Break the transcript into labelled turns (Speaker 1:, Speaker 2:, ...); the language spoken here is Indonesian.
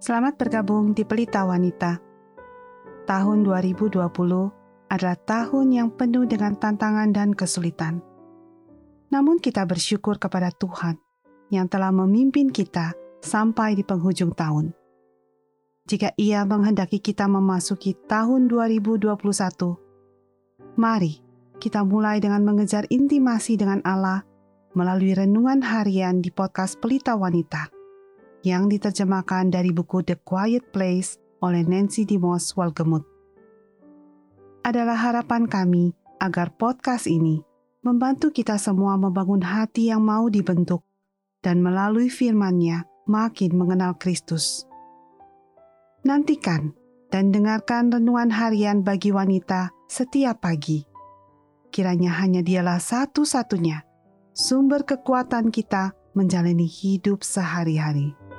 Speaker 1: Selamat bergabung di Pelita Wanita. Tahun 2020 adalah tahun yang penuh dengan tantangan dan kesulitan. Namun kita bersyukur kepada Tuhan yang telah memimpin kita sampai di penghujung tahun. Jika Ia menghendaki kita memasuki tahun 2021, mari kita mulai dengan mengejar intimasi dengan Allah melalui renungan harian di podcast Pelita Wanita yang diterjemahkan dari buku The Quiet Place oleh Nancy Dimos Walgemut. Adalah harapan kami agar podcast ini membantu kita semua membangun hati yang mau dibentuk dan melalui firman-Nya makin mengenal Kristus. Nantikan dan dengarkan renungan harian bagi wanita setiap pagi. Kiranya hanya dialah satu-satunya sumber kekuatan kita menjalani hidup sehari-hari.